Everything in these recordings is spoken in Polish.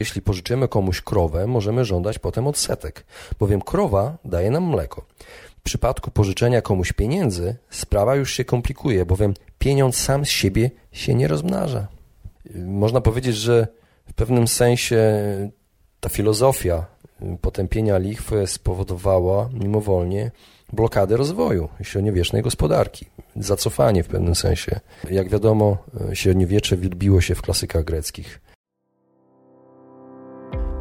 Jeśli pożyczymy komuś krowę, możemy żądać potem odsetek, bowiem krowa daje nam mleko. W przypadku pożyczenia komuś pieniędzy sprawa już się komplikuje, bowiem pieniądz sam z siebie się nie rozmnaża. Można powiedzieć, że w pewnym sensie ta filozofia potępienia lichwy spowodowała mimowolnie blokadę rozwoju średniowiecznej gospodarki, zacofanie w pewnym sensie. Jak wiadomo, średniowiecze wielbiło się w klasykach greckich.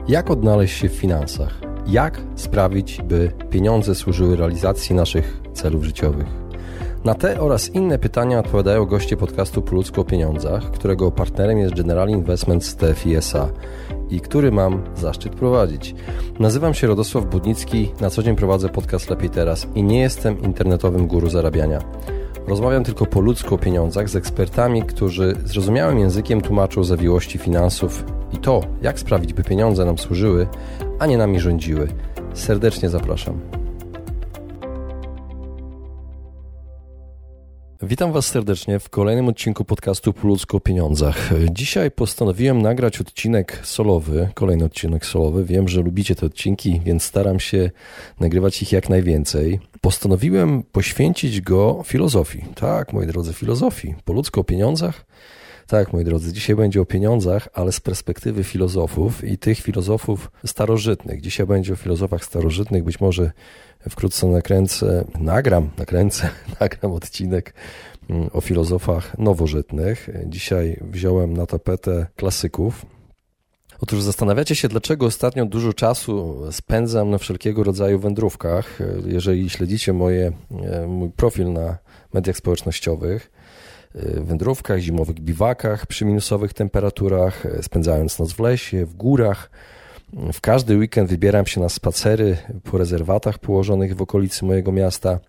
Jak odnaleźć się w finansach? Jak sprawić, by pieniądze służyły realizacji naszych celów życiowych? Na te oraz inne pytania odpowiadają goście podcastu Po ludzku o pieniądzach, którego partnerem jest General Investments TFISA i który mam zaszczyt prowadzić. Nazywam się Radosław Budnicki, na co dzień prowadzę podcast Lepiej Teraz i nie jestem internetowym guru zarabiania. Rozmawiam tylko po ludzku o pieniądzach z ekspertami, którzy zrozumiałym językiem tłumaczą zawiłości finansów i to, jak sprawić, by pieniądze nam służyły, a nie nami rządziły. Serdecznie zapraszam. Witam Was serdecznie w kolejnym odcinku podcastu Po ludzku o pieniądzach. Dzisiaj postanowiłem nagrać odcinek solowy, kolejny odcinek solowy. Wiem, że lubicie te odcinki, więc staram się nagrywać ich jak najwięcej. Postanowiłem poświęcić go filozofii. Tak, moi drodzy, filozofii. Po ludzku o pieniądzach. Tak, moi drodzy, dzisiaj będzie o pieniądzach, ale z perspektywy filozofów i tych filozofów starożytnych. Dzisiaj będzie o filozofach starożytnych, być może wkrótce nakręcę, nagram, nakręcę, nagram odcinek mm, o filozofach nowożytnych. Dzisiaj wziąłem na tapetę klasyków. Otóż zastanawiacie się, dlaczego ostatnio dużo czasu spędzam na wszelkiego rodzaju wędrówkach. Jeżeli śledzicie moje, e, mój profil na mediach społecznościowych, wędrówkach, zimowych biwakach przy minusowych temperaturach, e, spędzając noc w lesie, w górach, w każdy weekend wybieram się na spacery po rezerwatach położonych w okolicy mojego miasta.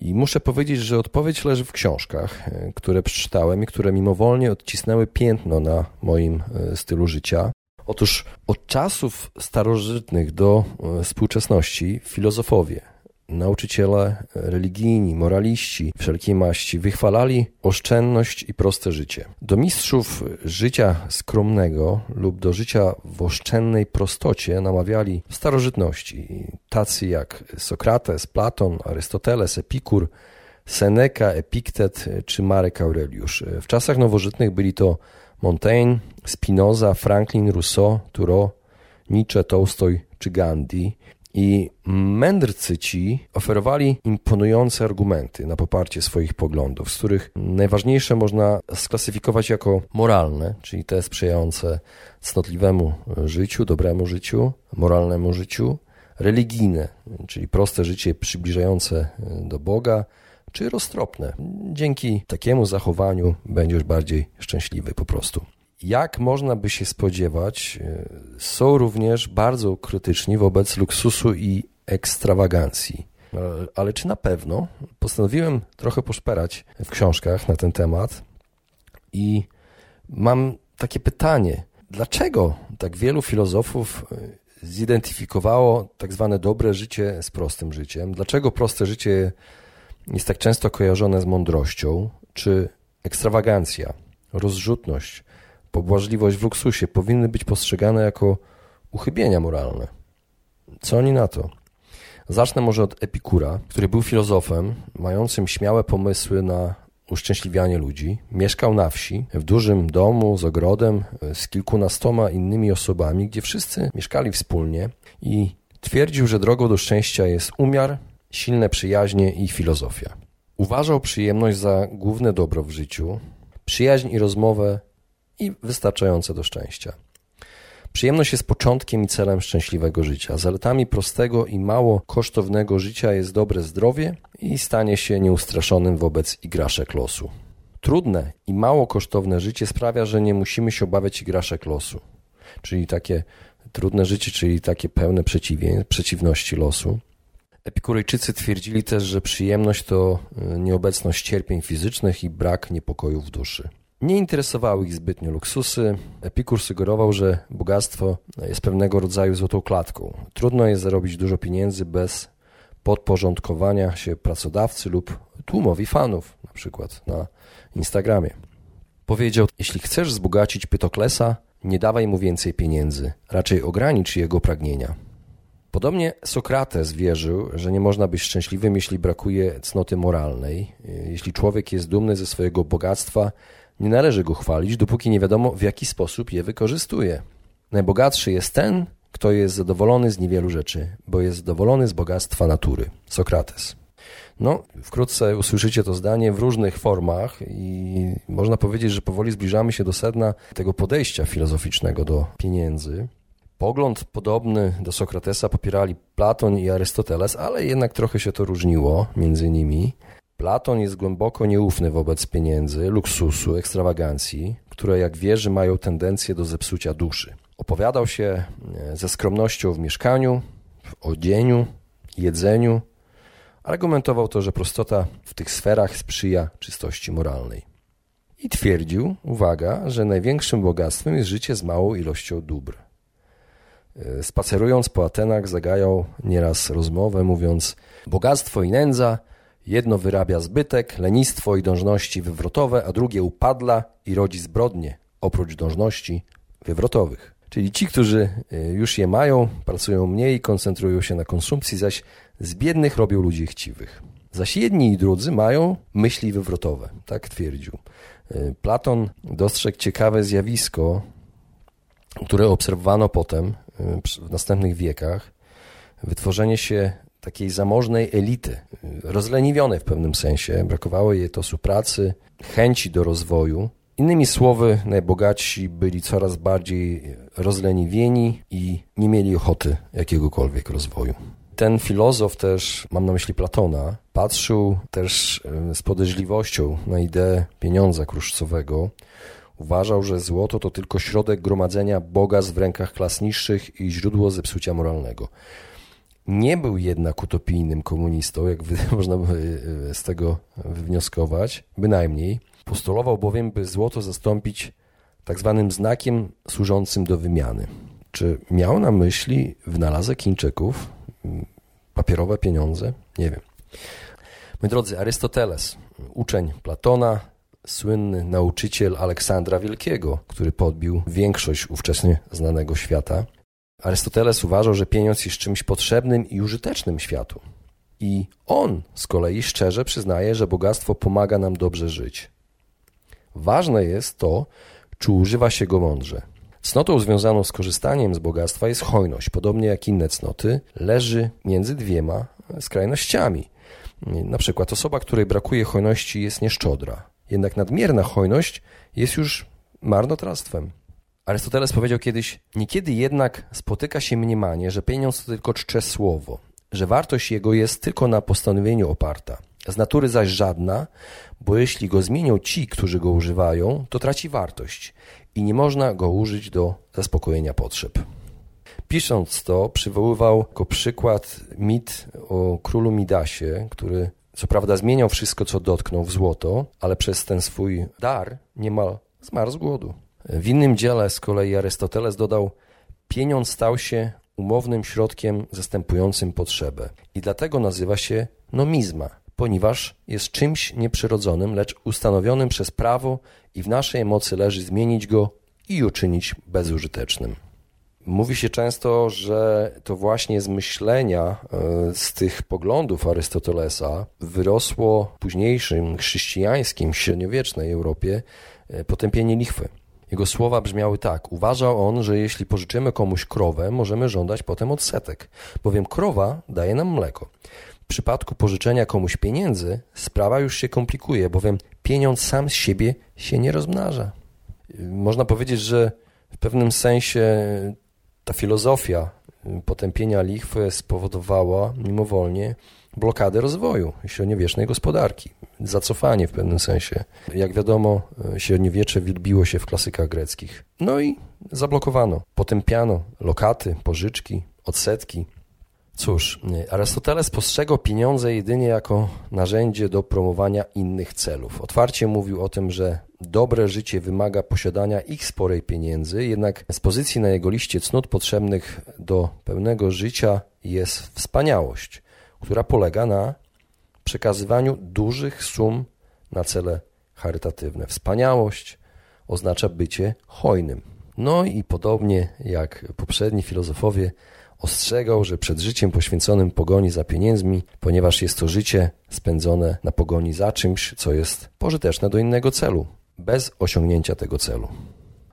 I muszę powiedzieć, że odpowiedź leży w książkach, e, które przeczytałem i które mimowolnie odcisnęły piętno na moim e, stylu życia. Otóż od czasów starożytnych do współczesności filozofowie, Nauczyciele religijni, moraliści wszelkiej maści wychwalali oszczędność i proste życie. Do mistrzów życia skromnego lub do życia w oszczędnej prostocie namawiali w starożytności tacy jak Sokrates, Platon, Arystoteles, Epikur, Seneca, Epiktet czy Marek Aureliusz. W czasach nowożytnych byli to Montaigne, Spinoza, Franklin, Rousseau, Thoreau, Nietzsche, Tolstoj czy Gandhi. I mędrcy ci oferowali imponujące argumenty na poparcie swoich poglądów, z których najważniejsze można sklasyfikować jako moralne, czyli te sprzyjające cnotliwemu życiu, dobremu życiu, moralnemu życiu, religijne, czyli proste życie przybliżające do Boga, czy roztropne. Dzięki takiemu zachowaniu będziesz bardziej szczęśliwy po prostu jak można by się spodziewać, e, są również bardzo krytyczni wobec luksusu i ekstrawagancji. E, ale czy na pewno? Postanowiłem trochę poszperać w książkach na ten temat i mam takie pytanie. Dlaczego tak wielu filozofów e, zidentyfikowało tak zwane dobre życie z prostym życiem? Dlaczego proste życie jest tak często kojarzone z mądrością? Czy ekstrawagancja, rozrzutność, pobłażliwość w luksusie powinny być postrzegane jako uchybienia moralne. Co oni na to? Zacznę może od Epikura, który był filozofem mającym śmiałe pomysły na uszczęśliwianie ludzi. Mieszkał na wsi, w dużym domu z ogrodem, z kilkunastoma innymi osobami, gdzie wszyscy mieszkali wspólnie i twierdził, że drogą do szczęścia jest umiar, silne przyjaźnie i filozofia. Uważał przyjemność za główne dobro w życiu, przyjaźń i rozmowę i wystarczające do szczęścia. Przyjemność jest początkiem i celem szczęśliwego życia. Zaletami prostego i mało kosztownego życia jest dobre zdrowie i stanie się nieustraszonym wobec igraszek losu. Trudne i mało kosztowne życie sprawia, że nie musimy się obawiać igraszek losu. Czyli takie trudne życie, czyli takie pełne przeciwności losu. Epikurejczycy twierdzili też, że przyjemność to y, nieobecność cierpień fizycznych i brak niepokoju w duszy. Nie interesowały ich zbytnio luksusy. Epikur sugerował, że bogactwo jest pewnego rodzaju złotą klatką. Trudno jest zarobić dużo pieniędzy bez podporządkowania się pracodawcy lub tłumowi fanów, na przykład na Instagramie. Powiedział, jeśli chcesz wzbogacić Pytoklesa, nie dawaj mu więcej pieniędzy, raczej ogranicz jego pragnienia. Podobnie Sokrates wierzył, że nie można być szczęśliwym, jeśli brakuje cnoty moralnej. Jeśli człowiek jest dumny ze swojego bogactwa, nie należy go chwalić, dopóki nie wiadomo, w jaki sposób je wykorzystuje. Najbogatszy jest ten, kto jest zadowolony z niewielu rzeczy, bo jest zadowolony z bogactwa natury. Sokrates. No, wkrótce usłyszycie to zdanie w różnych formach i można powiedzieć, że powoli zbliżamy się do sedna tego podejścia filozoficznego do pieniędzy. Pogląd podobny do Sokratesa popierali Platon i Arystoteles, ale jednak trochę się to różniło między nimi. Platon jest głęboko nieufny wobec pieniędzy, luksusu, ekstrawagancji, które jak wierzy mają tendencję do zepsucia duszy. Opowiadał się e, ze skromnością w mieszkaniu, w odzieniu, jedzeniu, argumentował to, że prostota w tych sferach sprzyja czystości moralnej. I twierdził, uwaga, że największym bogactwem jest życie z małą ilością dóbr. E, spacerując po Atenach zagajał nieraz rozmowę, mówiąc bogactwo i nędza, jedno wyrabia zbytek, lenistwo i dążności wywrotowe, a drugie upadla i rodzi zbrodnie, oprócz dążności wywrotowych. Czyli ci, którzy e, już je mają, pracują mniej, koncentrują się na konsumpcji, zaś z biednych robią ludzi chciwych. Zaś jedni i drudzy mają myśli wywrotowe, tak twierdził. E, Platon dostrzegł ciekawe zjawisko, które obserwowano potem e, w następnych wiekach. Wytworzenie się takiej zamożnej elity, rozleniwionej w pewnym sensie, brakowało jej etosu pracy, chęci do rozwoju, Innymi słowy, najbogatsi byli coraz bardziej rozleniwieni i nie mieli ochoty jakiegokolwiek rozwoju. Ten filozof też, mam na myśli Platona, patrzył też e, z podejrzliwością na ideę pieniądza kruszcowego. Uważał, że złoto to tylko środek gromadzenia bogactw w rękach klas niższych i źródło zepsucia moralnego. Nie był jednak utopijnym komunistą, jak można by e, z tego wywnioskować, bynajmniej. Postulował bowiem, by złoto zastąpić tak zwanym znakiem służącym do wymiany. Czy miał na myśli wynalazek Chińczyków, papierowe pieniądze? Nie wiem. Moi drodzy, Arystoteles, uczeń Platona, słynny nauczyciel Aleksandra Wielkiego, który podbił większość ówczesnie znanego świata. Arystoteles uważał, że pieniądz jest czymś potrzebnym i użytecznym światu. I on z kolei szczerze przyznaje, że bogactwo pomaga nam dobrze żyć. Ważne jest to, czy używa się go mądrze. Cnotą związaną z korzystaniem z bogactwa jest hojność. Podobnie jak inne cnoty, leży między dwiema skrajnościami. Na przykład osoba, której brakuje hojności jest nieszczodra. Jednak nadmierna hojność jest już marnotrawstwem. Arystoteles powiedział kiedyś, niekiedy jednak spotyka się mniemanie, że pieniądz to tylko czcze słowo, że wartość jego jest tylko na postanowieniu oparta. Z natury zaś żadna, bo jeśli go zmienią ci, którzy go używają, to traci wartość i nie można go użyć do zaspokojenia potrzeb. Pisząc to, przywoływał jako przykład mit o królu Midasie, który co prawda zmieniał wszystko, co dotknął w złoto, ale przez ten swój dar niemal zmarł z głodu. W innym dziele z kolei Arystoteles dodał: Pieniądz stał się umownym środkiem zastępującym potrzebę i dlatego nazywa się nomizma, ponieważ jest czymś nieprzyrodzonym, lecz ustanowionym przez prawo i w naszej mocy leży zmienić go i uczynić bezużytecznym. Mówi się często, że to właśnie z myślenia, e, z tych poglądów Arystotelesa wyrosło w późniejszym chrześcijańskim, średniowiecznej Europie e, potępienie lichwy. Jego słowa brzmiały tak: Uważał on, że jeśli pożyczymy komuś krowę, możemy żądać potem odsetek, bowiem krowa daje nam mleko. W przypadku pożyczenia komuś pieniędzy sprawa już się komplikuje, bowiem pieniądz sam z siebie się nie rozmnaża. Można powiedzieć, że w pewnym sensie ta filozofia potępienia lichwy spowodowała mimowolnie blokadę rozwoju średniowiecznej gospodarki, zacofanie w pewnym sensie. Jak wiadomo, średniowiecze wielbiło się w klasykach greckich. No i zablokowano, potępiano lokaty, pożyczki, odsetki, Cóż, Arystoteles postrzegał pieniądze jedynie jako narzędzie do promowania innych celów. Otwarcie mówił o tym, że dobre życie wymaga posiadania ich sporej pieniędzy, jednak z pozycji na jego liście cnót potrzebnych do pełnego życia jest wspaniałość, która polega na przekazywaniu dużych sum na cele charytatywne. Wspaniałość oznacza bycie hojnym. No i podobnie jak poprzedni filozofowie, ostrzegał, że przed życiem poświęconym pogoni za pieniędzmi, ponieważ jest to życie spędzone na pogoni za czymś, co jest pożyteczne do innego celu, bez osiągnięcia tego celu.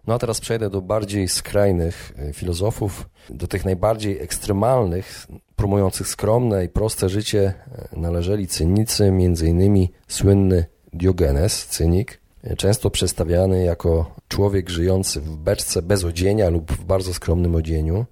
No a teraz przejdę do bardziej skrajnych e, filozofów, do tych najbardziej ekstremalnych, promujących skromne i proste życie e, należeli cynicy, innymi słynny Diogenes, cynik, e, często przedstawiany jako człowiek żyjący w beczce bez odzienia lub w bardzo skromnym odzieniu.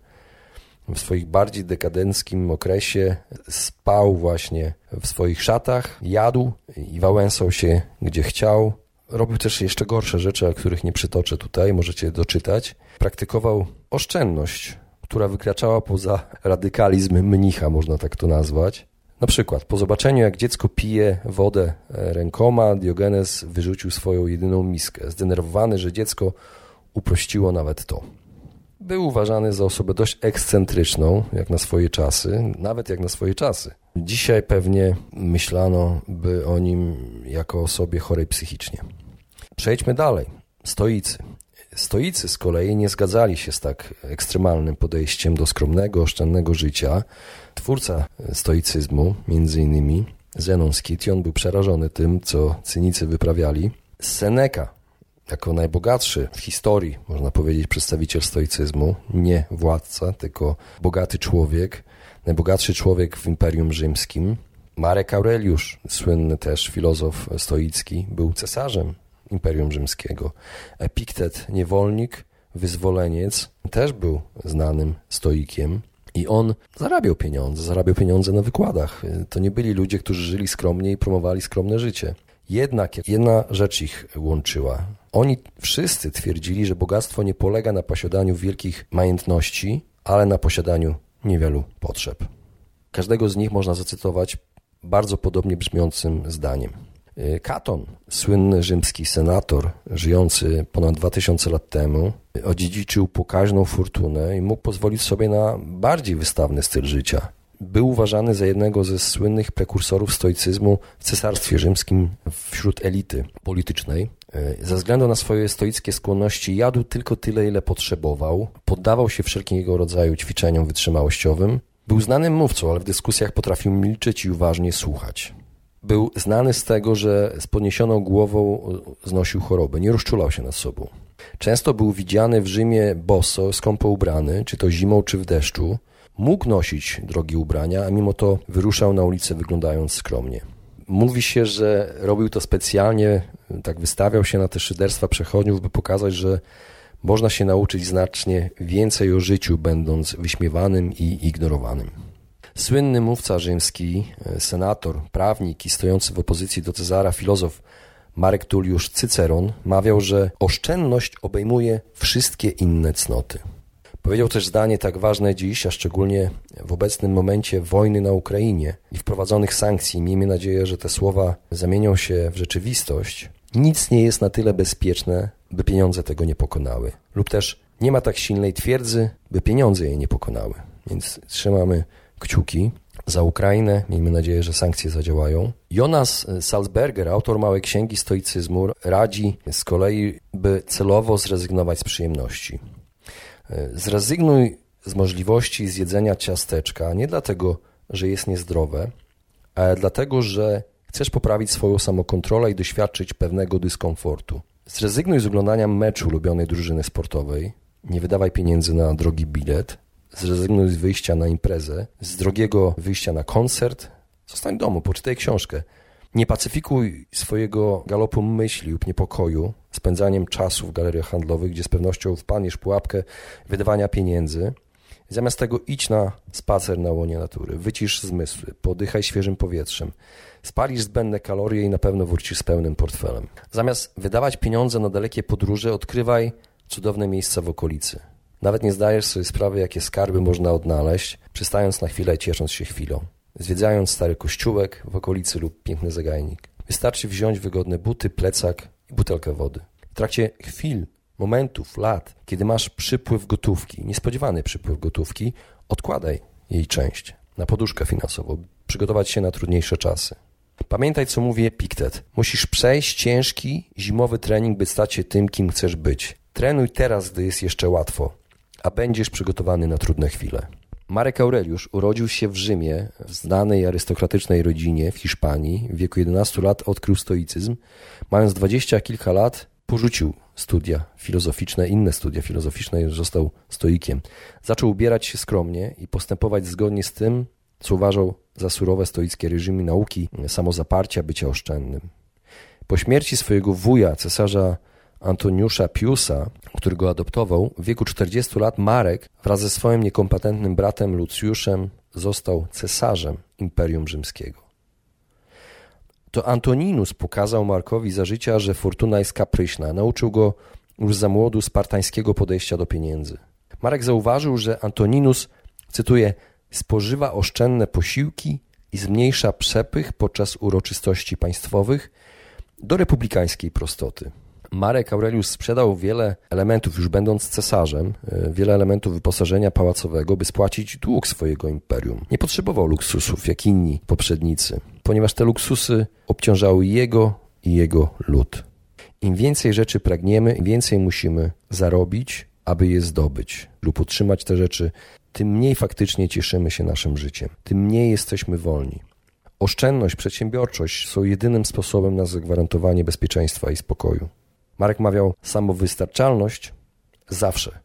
W swoich bardziej dekadenckim okresie spał właśnie w swoich szatach, jadł i wałęsał się gdzie chciał, Robił też jeszcze gorsze rzeczy, o których nie przytoczę tutaj, możecie doczytać. Praktykował oszczędność, która wykraczała poza radykalizm mnicha, można tak to nazwać. Na przykład, po zobaczeniu, jak dziecko pije wodę rękoma, Diogenes wyrzucił swoją jedyną miskę. Zdenerwowany, że dziecko uprościło nawet to. Był uważany za osobę dość ekscentryczną, jak na swoje czasy, nawet jak na swoje czasy. Dzisiaj pewnie myślano by o nim jako osobie chorej psychicznie. Przejdźmy dalej. Stoicy. Stoicy z kolei nie zgadzali się z tak ekstremalnym podejściem do skromnego, oszczędnego życia. Twórca stoicyzmu, między innymi Zenon Scition, był przerażony tym, co cynicy wyprawiali. Seneca, jako najbogatszy w historii, można powiedzieć, przedstawiciel stoicyzmu, nie władca, tylko bogaty człowiek, najbogatszy człowiek w Imperium Rzymskim. Marek Aureliusz, słynny też filozof stoicki, był cesarzem Imperium Rzymskiego. Epiktet, niewolnik, wyzwoleniec, też był znanym stoikiem. I on zarabiał pieniądze, zarabiał pieniądze na wykładach. To nie byli ludzie, którzy żyli skromnie i promowali skromne życie. Jednak jedna rzecz ich łączyła. Oni wszyscy twierdzili, że bogactwo nie polega na posiadaniu wielkich majątności, ale na posiadaniu niewielu potrzeb. Każdego z nich można zacytować bardzo podobnie brzmiącym zdaniem. Y, Katon, słynny rzymski senator, żyjący ponad 2000 lat temu, odziedziczył pokaźną fortunę i mógł pozwolić sobie na bardziej wystawny styl życia. Był uważany za jednego ze słynnych prekursorów stoicyzmu w cesarstwie rzymskim wśród elity politycznej. Y, ze względu na swoje stoickie skłonności jadł tylko tyle, ile potrzebował, poddawał się wszelkiego rodzaju ćwiczeniom wytrzymałościowym. Był znanym mówcą, ale w dyskusjach potrafił milczeć i uważnie słuchać. Był znany z tego, że z podniesioną głową znosił chorobę, nie rozczulał się nad sobą. Często był widziany w Rzymie boso, skąpo ubrany, czy to zimą, czy w deszczu. Mógł nosić drogie ubrania, a mimo to wyruszał na ulicę wyglądając skromnie. Mówi się, że robił to specjalnie, tak wystawiał się na te szyderstwa przechodniów, by pokazać, że można się nauczyć znacznie więcej o życiu, będąc wyśmiewanym i ignorowanym. Słynny mówca rzymski, e, senator, prawnik i stojący w opozycji do Cezara filozof Marek Tulliusz Cyceron mawiał, że oszczędność obejmuje wszystkie inne cnoty. Powiedział też zdanie tak ważne dziś, a szczególnie w obecnym momencie wojny na Ukrainie i wprowadzonych sankcji. Miejmy nadzieję, że te słowa zamienią się w rzeczywistość. Nic nie jest na tyle bezpieczne, by pieniądze tego nie pokonały. Lub też nie ma tak silnej twierdzy, by pieniądze jej nie pokonały. Więc trzymamy kciuki za Ukrainę. Miejmy nadzieję, że sankcje zadziałają. Jonas Salzberger, autor Małej Księgi Stoicyzmu, radzi z kolei, by celowo zrezygnować z przyjemności. Zrezygnuj z możliwości zjedzenia ciasteczka nie dlatego, że jest niezdrowe, ale dlatego, że chcesz poprawić swoją samokontrolę i doświadczyć pewnego dyskomfortu. Zrezygnuj z oglądania meczu ulubionej drużyny sportowej. Nie wydawaj pieniędzy na drogi bilet zrezygnuj z wyjścia na imprezę, z drogiego wyjścia na koncert, zostań w domu, poczytaj książkę. Nie pacyfikuj swojego galopu myśli lub niepokoju spędzaniem czasu w galeriach handlowych, gdzie z pewnością wpadniesz pułapkę wydawania pieniędzy. Zamiast tego idź na spacer na łonie natury, wycisz zmysły, podychaj świeżym powietrzem, spalisz zbędne kalorie i na pewno wrócisz z pełnym portfelem. Zamiast wydawać pieniądze na dalekie podróże, odkrywaj cudowne miejsca w okolicy. Nawet nie zdajesz sobie sprawy, jakie skarby można odnaleźć, przystając na chwilę i ciesząc się chwilą. Zwiedzając stary kościółek w okolicy lub piękny zagajnik. Wystarczy wziąć wygodne buty, plecak i butelkę wody. W trakcie chwil, momentów, lat, kiedy masz przypływ gotówki, niespodziewany przypływ gotówki, odkładaj jej część na poduszkę finansową, przygotować się na trudniejsze czasy. Pamiętaj, co mówi Epiktet. Musisz przejść ciężki, zimowy trening, by stać się tym, kim chcesz być. Trenuj teraz, gdy jest jeszcze łatwo, a będziesz przygotowany na trudne chwile. Marek Aureliusz urodził się w Rzymie, w znanej arystokratycznej rodzinie w Hiszpanii. W wieku 11 lat odkrył stoicyzm. Mając dwadzieścia kilka lat, porzucił studia filozoficzne, inne studia filozoficzne został stoikiem. Zaczął ubierać się skromnie i postępować zgodnie z tym, co uważał za surowe stoickie reżimy nauki, samozaparcia, bycia oszczędnym. Po śmierci swojego wuja, cesarza Antoniusza Piusa, który go adoptował, w wieku 40 lat Marek wraz ze swoim niekompetentnym bratem Lucjuszem został cesarzem Imperium Rzymskiego. To Antoninus pokazał Markowi za życia, że fortuna jest kapryśna. Nauczył go już za młodu spartańskiego podejścia do pieniędzy. Marek zauważył, że Antoninus, cytuję, spożywa oszczędne posiłki i zmniejsza przepych podczas uroczystości państwowych do republikańskiej prostoty. Marek Aurelius sprzedał wiele elementów, już będąc cesarzem, e, wiele elementów wyposażenia pałacowego, by spłacić dług swojego imperium. Nie potrzebował luksusów jak inni poprzednicy, ponieważ te luksusy obciążały jego i jego lud. Im więcej rzeczy pragniemy, im więcej musimy zarobić, aby je zdobyć lub utrzymać te rzeczy, tym mniej faktycznie cieszymy się naszym życiem, tym mniej jesteśmy wolni. Oszczędność, przedsiębiorczość są jedynym sposobem na zagwarantowanie bezpieczeństwa i spokoju. Marek mawiał samowystarczalność zawsze.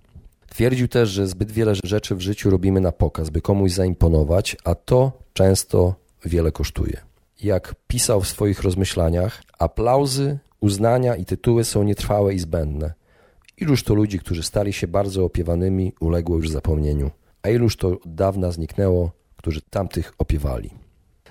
Twierdził też, że zbyt wiele rzeczy w życiu robimy na pokaz, by komuś zaimponować, a to często wiele kosztuje. Jak pisał w swoich rozmyślaniach, aplauzy, uznania i tytuły są nietrwałe i zbędne. Iluż to ludzi, którzy stali się bardzo opiewanymi, uległo już zapomnieniu, a iluż to od dawna zniknęło, którzy tamtych opiewali.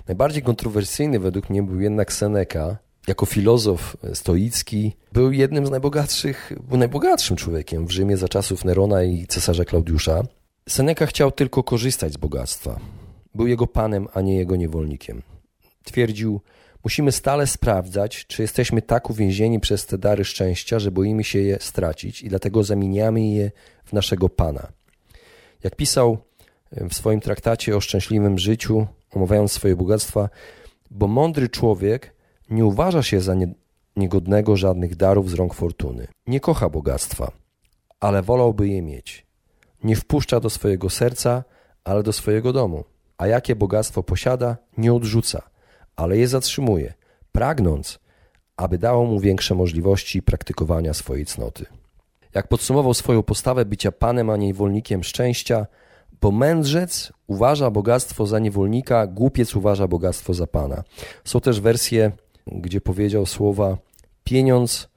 Najbardziej kontrowersyjny według mnie był jednak Seneca, jako filozof stoicki był jednym z najbogatszych, był najbogatszym człowiekiem w Rzymie za czasów Nerona i cesarza Klaudiusza. Seneca chciał tylko korzystać z bogactwa. Był jego panem, a nie jego niewolnikiem. Twierdził, musimy stale sprawdzać, czy jesteśmy tak uwięzieni przez te dary szczęścia, że boimy się je stracić i dlatego zamieniamy je w naszego pana. Jak pisał w swoim traktacie o szczęśliwym życiu, omawiając swoje bogactwa, bo mądry człowiek nie uważa się za nie, niegodnego żadnych darów z rąk fortuny. Nie kocha bogactwa, ale wolałby je mieć. Nie wpuszcza do swojego serca, ale do swojego domu. A jakie bogactwo posiada, nie odrzuca, ale je zatrzymuje, pragnąc, aby dało mu większe możliwości praktykowania swojej cnoty. Jak podsumował swoją postawę bycia panem, a nie niewolnikiem szczęścia, bo mędrzec uważa bogactwo za niewolnika, głupiec uważa bogactwo za pana. Są też wersje gdzie powiedział słowa: Pieniądz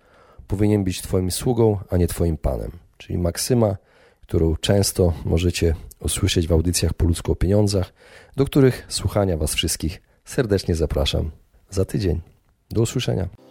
powinien być Twoim sługą, a nie Twoim panem. Czyli maksyma, którą często możecie usłyszeć w audycjach po ludzku o pieniądzach, do których słuchania Was wszystkich serdecznie zapraszam za tydzień. Do usłyszenia.